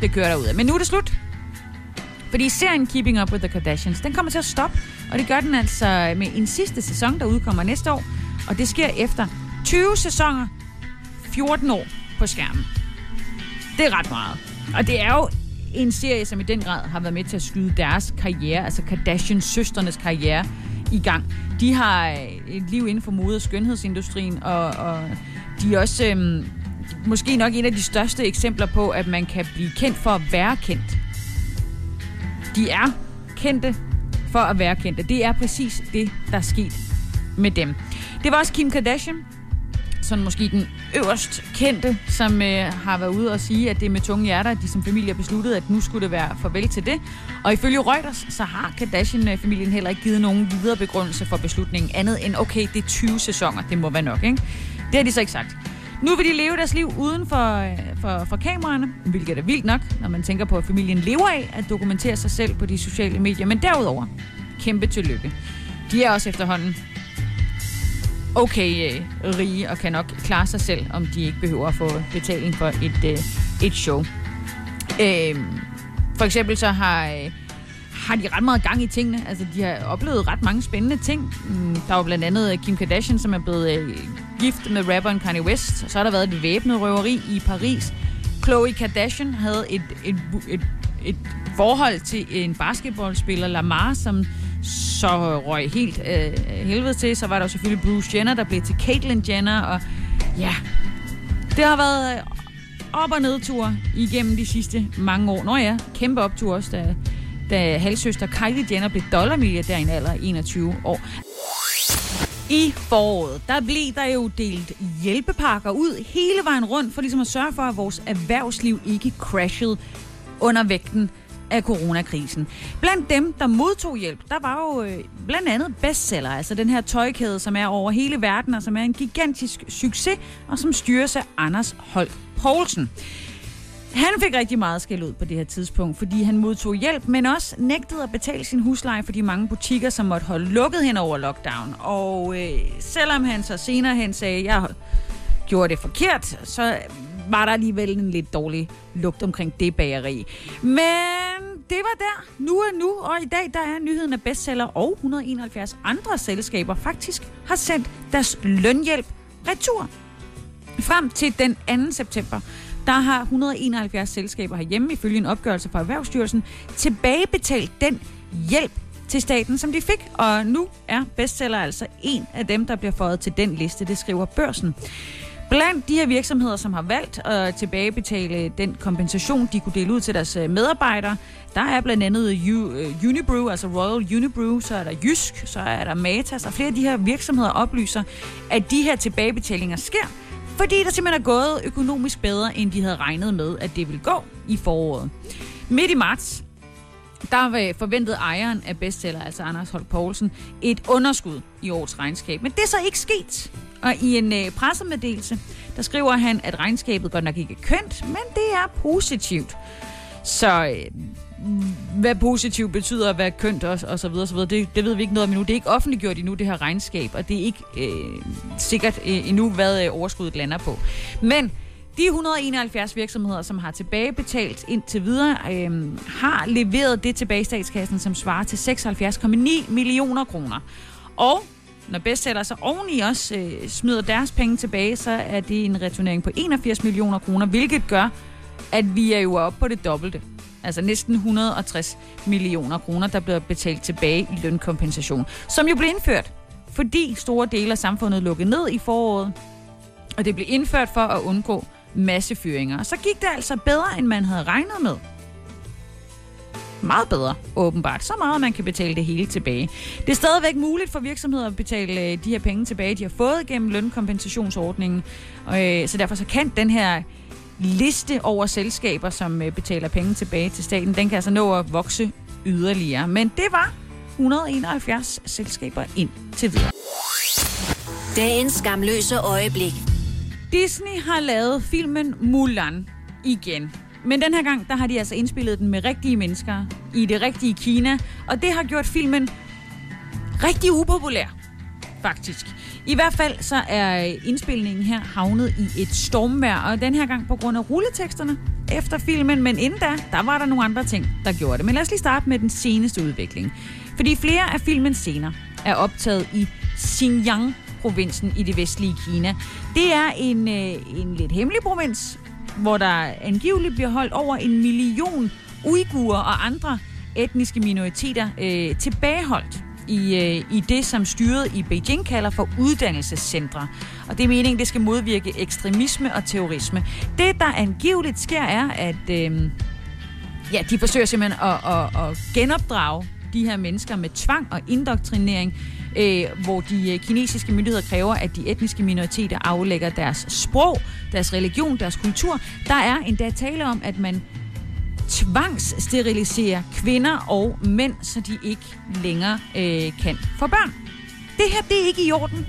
det kører derud af. Men nu er det slut. Fordi serien Keeping Up with the Kardashians, den kommer til at stoppe. Og det gør den altså med en sidste sæson, der udkommer næste år. Og det sker efter 20 sæsoner, 14 år på skærmen. Det er ret meget. Og det er jo en serie, som i den grad har været med til at skyde deres karriere, altså Kardashian-søsternes karriere, i gang. De har øh, et liv inden for mode- og skønhedsindustrien, og, og de er også øhm, måske nok en af de største eksempler på, at man kan blive kendt for at være kendt. De er kendte for at være kendte. Det er præcis det, der er sket med dem. Det var også Kim Kardashian, sådan måske den øverst kendte, som øh, har været ude og sige, at det er med tunge hjerter, at de som familie har besluttet, at nu skulle det være farvel til det. Og ifølge Reuters, så har Kardashian-familien heller ikke givet nogen videre begrundelse for beslutningen, andet end, okay, det er 20 sæsoner, det må være nok, ikke? Det har de så ikke sagt. Nu vil de leve deres liv uden for, øh, for, for kameraerne, hvilket er vildt nok, når man tænker på, at familien lever af at dokumentere sig selv på de sociale medier. Men derudover, kæmpe tillykke. De er også efterhånden okay øh, rige og kan nok klare sig selv, om de ikke behøver at få betaling for et, øh, et show. Øh, for eksempel så har, øh, har de ret meget gang i tingene. Altså, de har oplevet ret mange spændende ting. Mm, der var blandt andet øh, Kim Kardashian, som er blevet øh, gift med rapperen Kanye West. Så har der været et væbnet røveri i Paris. Khloe Kardashian havde et, et, et, et forhold til en basketballspiller, Lamar, som så røg helt øh, helvede til. Så var der selvfølgelig Bruce Jenner, der blev til Caitlyn Jenner. Og ja, det har været øh, op- og nedtur igennem de sidste mange år. Nå ja, kæmpe optur også, da, da halvsøster Kylie Jenner blev dollarmilliardær i en alder af 21 år. I foråret, der blev der jo delt hjælpepakker ud hele vejen rundt, for ligesom at sørge for, at vores erhvervsliv ikke crashede under vægten af coronakrisen. Blandt dem, der modtog hjælp, der var jo øh, blandt andet bestseller, altså den her tøjkæde, som er over hele verden, og som er en gigantisk succes, og som styres af Anders Holt Poulsen. Han fik rigtig meget skæld ud på det her tidspunkt, fordi han modtog hjælp, men også nægtede at betale sin husleje for de mange butikker, som måtte holde lukket hen over lockdown. Og øh, selvom han så senere hen sagde, at jeg gjorde det forkert, så var der alligevel en lidt dårlig lugt omkring det bageri. Men det var der. Nu er nu, og i dag der er nyheden af bestseller og 171 andre selskaber faktisk har sendt deres lønhjælp retur. Frem til den 2. september, der har 171 selskaber herhjemme, ifølge en opgørelse fra Erhvervsstyrelsen, tilbagebetalt den hjælp til staten, som de fik. Og nu er bestseller altså en af dem, der bliver fået til den liste, det skriver børsen. Blandt de her virksomheder, som har valgt at tilbagebetale den kompensation, de kunne dele ud til deres øh, medarbejdere, der er blandt andet øh, øh, Unibrew, altså Royal Unibrew, så er der Jysk, så er der Matas, og flere af de her virksomheder oplyser, at de her tilbagebetalinger sker, fordi der simpelthen er gået økonomisk bedre, end de havde regnet med, at det ville gå i foråret. Midt i marts, der var forventet ejeren af bestseller, altså Anders Holt Poulsen, et underskud i årets regnskab. Men det er så ikke sket. Og i en øh, pressemeddelelse, der skriver han, at regnskabet godt nok ikke er kønt, men det er positivt. Så øh, hvad positivt betyder at være kønt og, og så videre, og så videre. Det, det ved vi ikke noget om endnu. Det er ikke offentliggjort endnu, det her regnskab, og det er ikke øh, sikkert øh, endnu, hvad øh, overskuddet lander på. Men de 171 virksomheder, som har tilbagebetalt indtil videre, øh, har leveret det tilbage i statskassen, som svarer til 76,9 millioner kroner. Og når bestseller så oveni også øh, smider deres penge tilbage, så er det en returnering på 81 millioner kroner, hvilket gør, at vi er jo oppe på det dobbelte. Altså næsten 160 millioner kroner, der bliver betalt tilbage i lønkompensation. Som jo blev indført, fordi store dele af samfundet lukkede ned i foråret. Og det blev indført for at undgå massefyringer. Og så gik det altså bedre, end man havde regnet med. Meget bedre, åbenbart. Så meget, at man kan betale det hele tilbage. Det er stadigvæk muligt for virksomheder at betale øh, de her penge tilbage, de har fået gennem lønkompensationsordningen. Øh, Så derfor så kan den her liste over selskaber, som øh, betaler penge tilbage til staten, den kan altså nå at vokse yderligere. Men det var 171 selskaber ind til videre. Dagens skamløse øjeblik. Disney har lavet filmen Mulan igen. Men den her gang, der har de altså indspillet den med rigtige mennesker i det rigtige Kina, og det har gjort filmen rigtig upopulær. faktisk. I hvert fald så er indspilningen her havnet i et stormvær, og den her gang på grund af rulleteksterne efter filmen, men inden da, der var der nogle andre ting, der gjorde det. Men lad os lige starte med den seneste udvikling. Fordi flere af filmens scener er optaget i Xinjiang, provinsen i det vestlige Kina. Det er en, øh, en lidt hemmelig provins, hvor der angiveligt bliver holdt over en million uigurer og andre etniske minoriteter øh, tilbageholdt i, øh, i det, som styret i Beijing kalder for uddannelsescentre. Og det er meningen, det skal modvirke ekstremisme og terrorisme. Det, der angiveligt sker, er, at øh, ja, de forsøger simpelthen at, at, at genopdrage de her mennesker med tvang og indoktrinering, øh, hvor de øh, kinesiske myndigheder kræver, at de etniske minoriteter aflægger deres sprog, deres religion, deres kultur. Der er endda tale om, at man tvangssteriliserer kvinder og mænd, så de ikke længere øh, kan få børn. Det her, det er ikke i orden.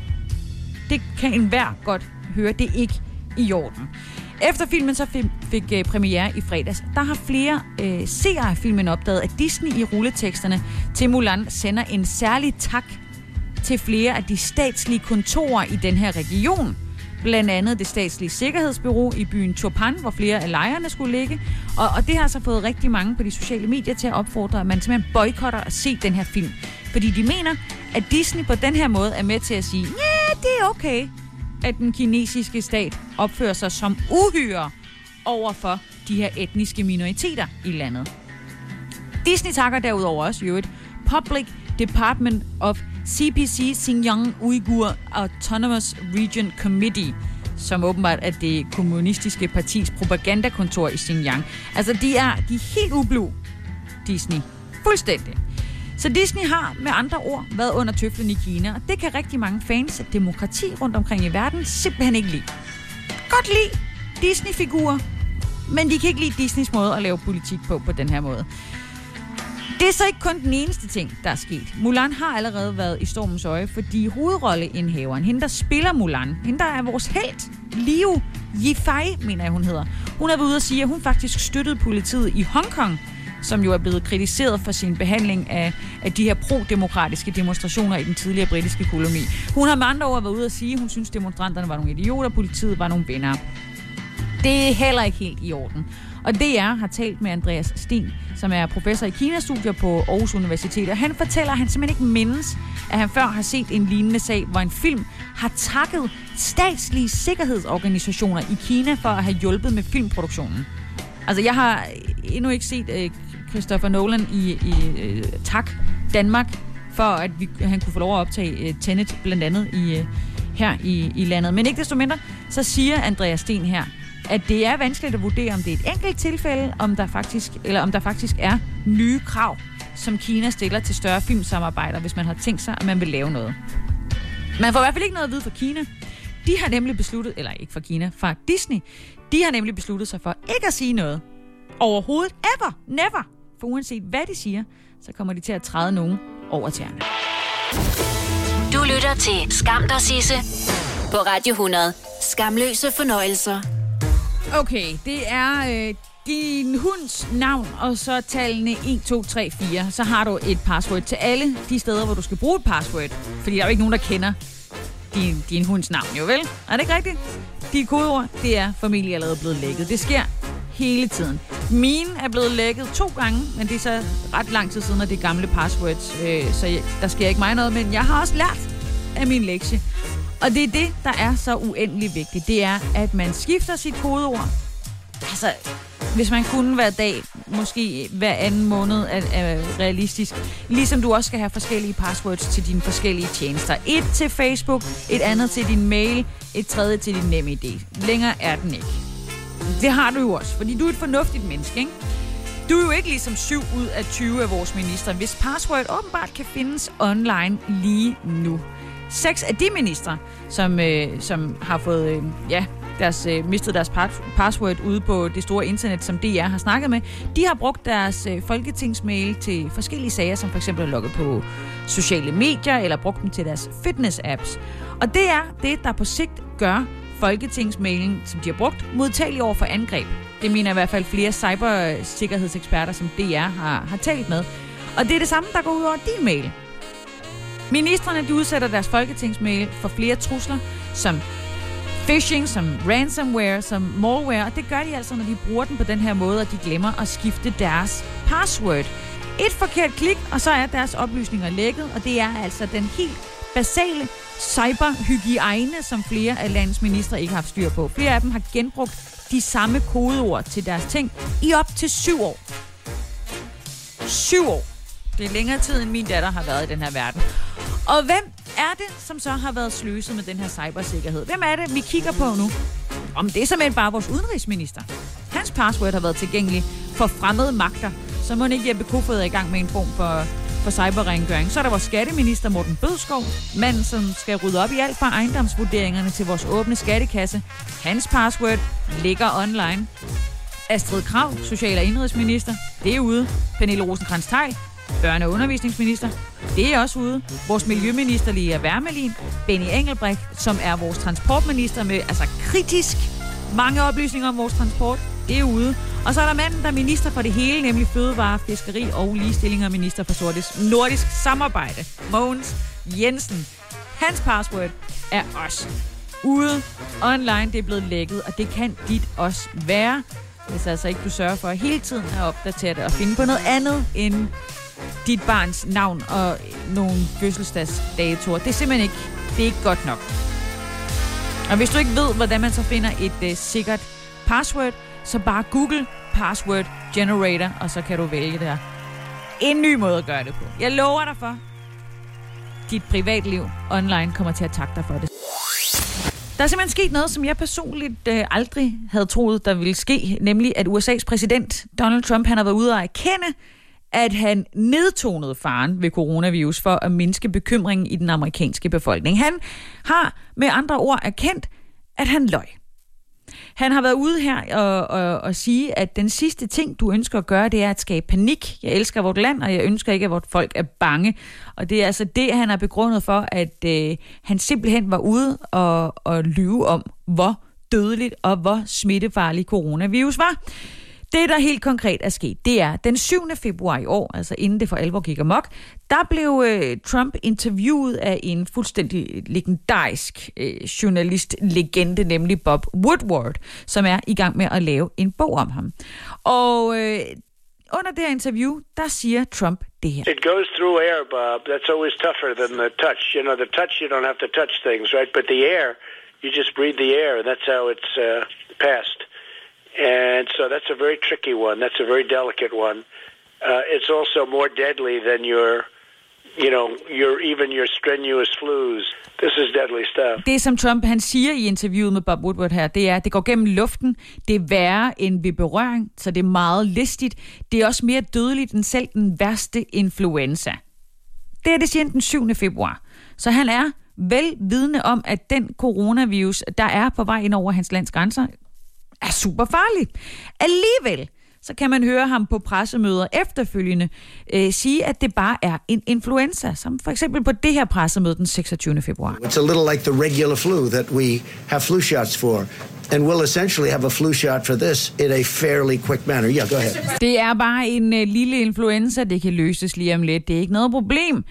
Det kan enhver godt høre, det er ikke i orden. Efter filmen så fik, fik øh, premiere i fredags, der har flere øh, seere af filmen opdaget, at Disney i rulleteksterne til Mulan sender en særlig tak til flere af de statslige kontorer i den her region. Blandt andet det statslige sikkerhedsbyrå i byen Turpan, hvor flere af lejrene skulle ligge. Og, og det har så fået rigtig mange på de sociale medier til at opfordre, at man simpelthen boykotter at se den her film. Fordi de mener, at Disney på den her måde er med til at sige, ja, det er okay, at den kinesiske stat opfører sig som uhyre over for de her etniske minoriteter i landet. Disney takker derudover også jo et Public Department of CPC Xinjiang Uyghur Autonomous Region Committee, som åbenbart er det kommunistiske partis propagandakontor i Xinjiang. Altså, de er, de er helt ublu, Disney. Fuldstændig. Så Disney har med andre ord været under tøflen i Kina, og det kan rigtig mange fans af demokrati rundt omkring i verden simpelthen ikke lide. Godt lide Disney-figurer, men de kan ikke lide Disneys måde at lave politik på på den her måde. Det er så ikke kun den eneste ting, der er sket. Mulan har allerede været i stormens øje, fordi hovedrolleindhaveren, hende der spiller Mulan, hende der er vores held, Liu Yifei, mener jeg hun hedder, hun er ved ude at sige, at hun faktisk støttede politiet i Hongkong, som jo er blevet kritiseret for sin behandling af, af de her pro-demokratiske demonstrationer i den tidligere britiske koloni. Hun har med andre ord været ude at sige, at hun synes, demonstranterne var nogle idioter, politiet var nogle venner. Det er heller ikke helt i orden. Og DR har talt med Andreas Sten, som er professor i Kina-studier på Aarhus Universitet, og han fortæller, at han simpelthen ikke mindes, at han før har set en lignende sag, hvor en film har takket statslige sikkerhedsorganisationer i Kina for at have hjulpet med filmproduktionen. Altså, jeg har endnu ikke set øh, Christopher Nolan i, i øh, Tak Danmark, for at vi, han kunne få lov at optage øh, Tenet, blandt andet i, øh, her i, i landet. Men ikke desto mindre, så siger Andreas Sten her, at det er vanskeligt at vurdere, om det er et enkelt tilfælde, om der faktisk, eller om der faktisk er nye krav, som Kina stiller til større filmsamarbejder, hvis man har tænkt sig, at man vil lave noget. Man får i hvert fald ikke noget at vide fra Kina. De har nemlig besluttet, eller ikke fra Kina, fra Disney, de har nemlig besluttet sig for ikke at sige noget. Overhovedet, ever, never. For uanset hvad de siger, så kommer de til at træde nogen over tæerne. Du lytter til Skam der Sisse på Radio 100. Skamløse fornøjelser. Okay, det er øh, din hunds navn, og så tallene 1, 2, 3, 4. Så har du et password til alle de steder, hvor du skal bruge et password. Fordi der er jo ikke nogen, der kender din, din hunds navn, jo vel? Er det ikke rigtigt? De kodeord, det er familie allerede blevet lækket. Det sker hele tiden. Mine er blevet lækket to gange, men det er så ret lang tid siden, at det er gamle passwords, øh, så jeg, der sker ikke mig noget. Men jeg har også lært af min lektie. Og det er det, der er så uendelig vigtigt. Det er, at man skifter sit kodeord. Altså, hvis man kunne hver dag, måske hver anden måned, er, er realistisk. Ligesom du også skal have forskellige passwords til dine forskellige tjenester. Et til Facebook, et andet til din mail, et tredje til din NemID. Længere er den ikke. Det har du jo også, fordi du er et fornuftigt menneske, ikke? Du er jo ikke ligesom 7 ud af 20 af vores ministre, hvis password åbenbart kan findes online lige nu. Seks af de ministre, som, øh, som har fået øh, ja, deres, øh, mistet deres password ude på det store internet, som DR har snakket med, de har brugt deres øh, folketingsmail til forskellige sager, som for eksempel er logget på sociale medier, eller brugt dem til deres fitness-apps. Og det er det, der på sigt gør folketingsmailen, som de har brugt, modtagelig over for angreb. Det mener i hvert fald flere cybersikkerhedseksperter, som DR har, har talt med. Og det er det samme, der går ud over din mail. Ministerne de udsætter deres folketingsmail for flere trusler, som phishing, som ransomware, som malware, og det gør de altså, når de bruger den på den her måde, og de glemmer at skifte deres password. Et forkert klik, og så er deres oplysninger lækket, og det er altså den helt basale cyberhygiejne, som flere af landets ministre ikke har haft styr på. Flere af dem har genbrugt de samme kodeord til deres ting i op til syv år. Syv år. Det er længere tid, end min datter har været i den her verden. Og hvem er det, som så har været sløset med den her cybersikkerhed? Hvem er det, vi kigger på nu? Om det er simpelthen bare vores udenrigsminister. Hans password har været tilgængelig for fremmede magter, så må ikke Jeppe Kofod er i gang med en form for, for cyberrengøring. Så er der vores skatteminister Morten Bødskov, manden som skal rydde op i alt fra ejendomsvurderingerne til vores åbne skattekasse. Hans password ligger online. Astrid Krav, social- og indrigsminister, det er ude. Pernille rosenkrantz teil børne- og undervisningsminister, det er også ude. Vores miljøminister Lea Wermelin, Benny Engelbrecht, som er vores transportminister med altså kritisk mange oplysninger om vores transport, det er ude. Og så er der manden, der er minister for det hele, nemlig fødevare, fiskeri og ligestilling og minister for sortisk nordisk samarbejde. Mogens Jensen. Hans password er også ude online. Det er blevet lækket, og det kan dit også være, hvis altså ikke du sørger for hele tiden at opdatere det og finde på noget andet end dit barns navn og nogle fødselsdagsdatoer. Det er simpelthen ikke, det er ikke godt nok. Og hvis du ikke ved, hvordan man så finder et uh, sikkert password, så bare Google Password Generator, og så kan du vælge det her. En ny måde at gøre det på. Jeg lover dig for, dit privatliv online kommer til at takke dig for det. Der er simpelthen sket noget, som jeg personligt øh, aldrig havde troet, der ville ske, nemlig at USA's præsident Donald Trump han har været ude og erkende, at han nedtonede faren ved coronavirus for at mindske bekymringen i den amerikanske befolkning. Han har med andre ord erkendt, at han løj. Han har været ude her og, og, og sige, at den sidste ting, du ønsker at gøre, det er at skabe panik. Jeg elsker vort land, og jeg ønsker ikke, at vort folk er bange. Og det er altså det, han har begrundet for, at øh, han simpelthen var ude og, og lyve om, hvor dødeligt og hvor smittefarlig coronavirus var. Det, der helt konkret er sket, det er, den 7. februar i år, altså inden det for alvor gik amok, der blev øh, Trump interviewet af en fuldstændig legendarisk øh, journalistlegende, nemlig Bob Woodward, som er i gang med at lave en bog om ham. Og øh, under det her interview, der siger Trump det her. It goes through air, Bob. That's always tougher than the touch. You know, the touch, you don't have to touch things, right? But the air, you just breathe the air, and that's how it's uh, passed. And so that's a very tricky one. That's a very delicate one. Uh, it's also more deadly than your, you know, your even your strenuous flus. This is deadly stuff. Det, som Trump han siger i interviewet med Bob Woodward her, det er, at det går gennem luften. Det er værre end ved berøring, så det er meget listigt. Det er også mere dødeligt end selv den værste influenza. Det er det siger den 7. februar. Så han er vel vidne om, at den coronavirus, der er på vej ind over hans lands grænser, er super farlig. Alligevel, så kan man høre ham på pressemøder efterfølgende øh, sige, at det bare er en influenza, som for eksempel på det her pressemøde den 26. februar. It's a little like the regular flu that we have flu shots for. And we'll essentially have a flu shot for this in a fairly quick manner. Yeah, go ahead. Det er bare en øh, lille influenza, det kan løses lige om lidt. Det er ikke noget problem.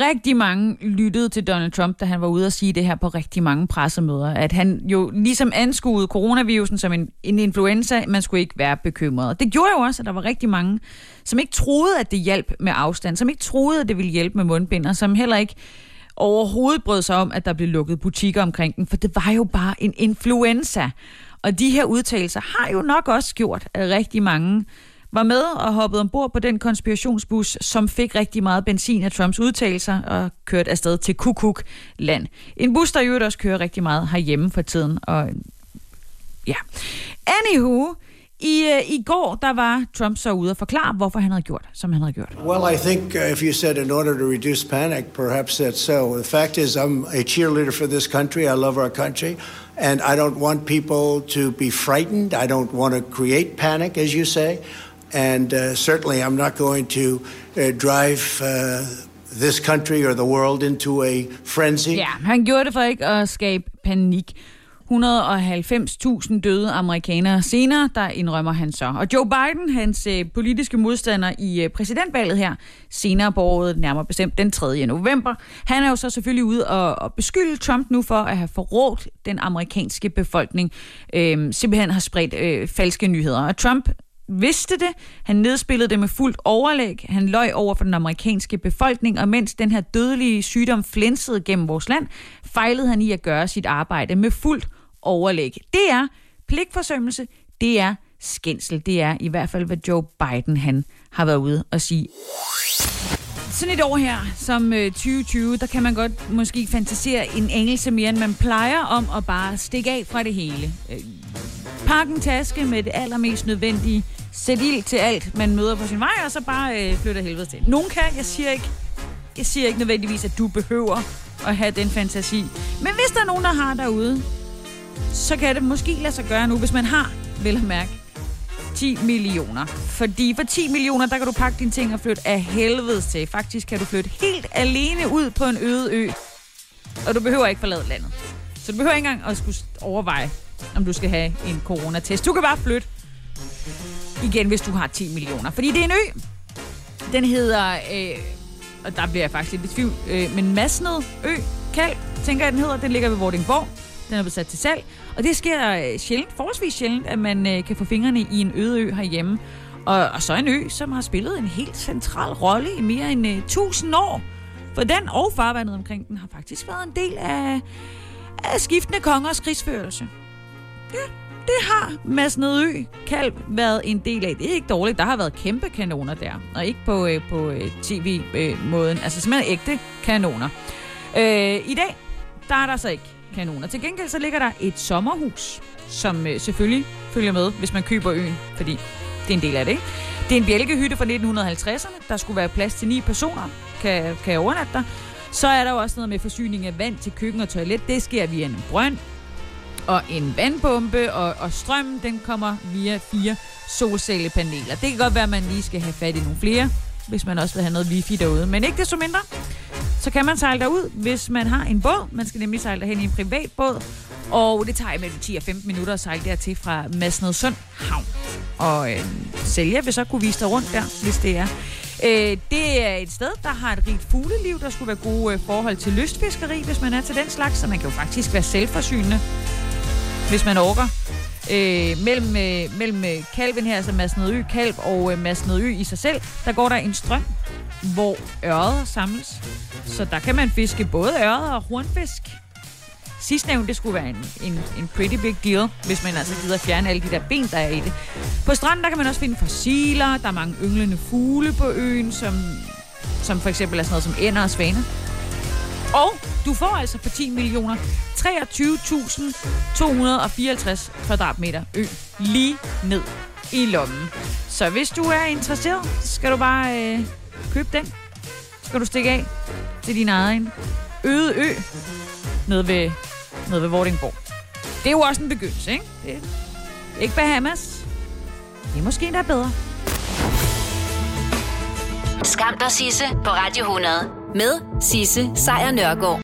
Rigtig mange lyttede til Donald Trump, da han var ude og sige det her på rigtig mange pressemøder, at han jo ligesom anskuede coronavirusen som en, en influenza, man skulle ikke være bekymret. Det gjorde jo også, at der var rigtig mange, som ikke troede, at det hjalp med afstand, som ikke troede, at det ville hjælpe med mundbind, som heller ikke overhovedet brød sig om, at der blev lukket butikker omkring den, for det var jo bare en influenza. Og de her udtalelser har jo nok også gjort, at rigtig mange var med og hoppede ombord på den konspirationsbus, som fik rigtig meget benzin af Trumps udtalelser og kørte afsted til Kukuk land. En bus, der jo også kører rigtig meget herhjemme for tiden. Og ja. Anywho, i, uh, I går, der var Trump så ude og forklare, hvorfor han havde gjort, som han havde gjort. Well, I think uh, if you said in order to reduce panic, perhaps that's so. The fact is, I'm a cheerleader for this country. I love our country. And I don't want people to be frightened. I don't want to create panic, as you say. And uh, certainly, I'm not going to uh, drive uh, this country or the world into a frenzy. Ja, han gjorde det for ikke at skabe panik. 190.000 døde amerikanere senere, der indrømmer han så. Og Joe Biden, hans øh, politiske modstander i øh, præsidentvalget her, senere på året, nærmere bestemt den 3. november, han er jo så selvfølgelig ude og, og beskylde Trump nu for at have forrådt den amerikanske befolkning, øh, simpelthen har spredt øh, falske nyheder. Og Trump vidste det. Han nedspillede det med fuldt overlæg. Han løj over for den amerikanske befolkning, og mens den her dødelige sygdom flænsede gennem vores land, fejlede han i at gøre sit arbejde med fuldt overlæg. Det er pligtforsømmelse, det er skændsel. Det er i hvert fald, hvad Joe Biden han har været ude og sige. Sådan et år her, som øh, 2020, der kan man godt måske fantasere en anelse mere, end man plejer om at bare stikke af fra det hele. Øh, Pakken Pak en taske med det allermest nødvendige sætte ild til alt, man møder på sin vej, og så bare øh, flytter helvede til. Nogen kan, jeg siger ikke, jeg siger ikke nødvendigvis, at du behøver at have den fantasi. Men hvis der er nogen, der har derude, så kan det måske lade sig gøre nu, hvis man har, vil at mærke, 10 millioner. Fordi for 10 millioner, der kan du pakke dine ting og flytte af helvede til. Faktisk kan du flytte helt alene ud på en øde ø. Og du behøver ikke forlade landet. Så du behøver ikke engang at skulle overveje, om du skal have en coronatest. Du kan bare flytte igen, hvis du har 10 millioner. Fordi det er en ø. Den hedder, øh, og der bliver jeg faktisk lidt i tvivl, øh, men Masned Ø, Kald, tænker jeg, den hedder. Den ligger ved Vordingborg. Den er blevet sat til salg. Og det sker øh, sjældent, forholdsvis sjældent, at man øh, kan få fingrene i en øde ø herhjemme. Og, og så en ø, som har spillet en helt central rolle i mere end øh, 1000 år. For den og farvandet omkring den har faktisk været en del af, af skiftende kongers krigsførelse. Ja, det har Mads Nedø Kalv været en del af. Det er ikke dårligt. Der har været kæmpe kanoner der. Og ikke på, øh, på øh, tv-måden. Øh, altså simpelthen ægte kanoner. Øh, I dag, der er der så ikke kanoner. Til gengæld så ligger der et sommerhus, som øh, selvfølgelig følger med, hvis man køber øen. Fordi det er en del af det, ikke? Det er en bjælkehytte fra 1950'erne. Der skulle være plads til ni personer. Kan, kan jeg overnatte der. Så er der jo også noget med forsyning af vand til køkken og toilet. Det sker via en brønd og en vandpumpe, og, og strømmen den kommer via fire solcellepaneler. Det kan godt være, at man lige skal have fat i nogle flere, hvis man også vil have noget wifi derude. Men ikke desto mindre, så kan man sejle derud, hvis man har en båd. Man skal nemlig sejle derhen i en privat båd, og det tager imellem 10 og 15 minutter at sejle dertil fra Masnedsund Havn. Og øh, sælger vil så kunne vise dig rundt der, hvis det er. Øh, det er et sted, der har et rigt fugleliv. Der skulle være gode øh, forhold til lystfiskeri, hvis man er til den slags. Så man kan jo faktisk være selvforsynende hvis man orker. Øh, mellem, øh, mellem øh, kalven her, altså Mads Ø kalv og øh, Mads Ø i sig selv, der går der en strøm, hvor øret samles. Så der kan man fiske både øret og hornfisk. Sidstnævnt, det skulle være en, en, en pretty big deal, hvis man altså gider fjerne alle de der ben, der er i det. På stranden, der kan man også finde fossiler, der er mange ynglende fugle på øen, som, som for eksempel er sådan noget som ænder og svaner. Og du får altså for 10 millioner 23.254 kvadratmeter ø lige ned i lommen. Så hvis du er interesseret, skal du bare øh, købe den. Skal du stikke af til din egen øde ø nede ved, nede ved Vordingborg. Det er jo også en begyndelse, ikke? Det er ikke Bahamas. Det er måske endda bedre. Skam dig, Sisse, på Radio 100. Med Sisse Sejr Nørgaard.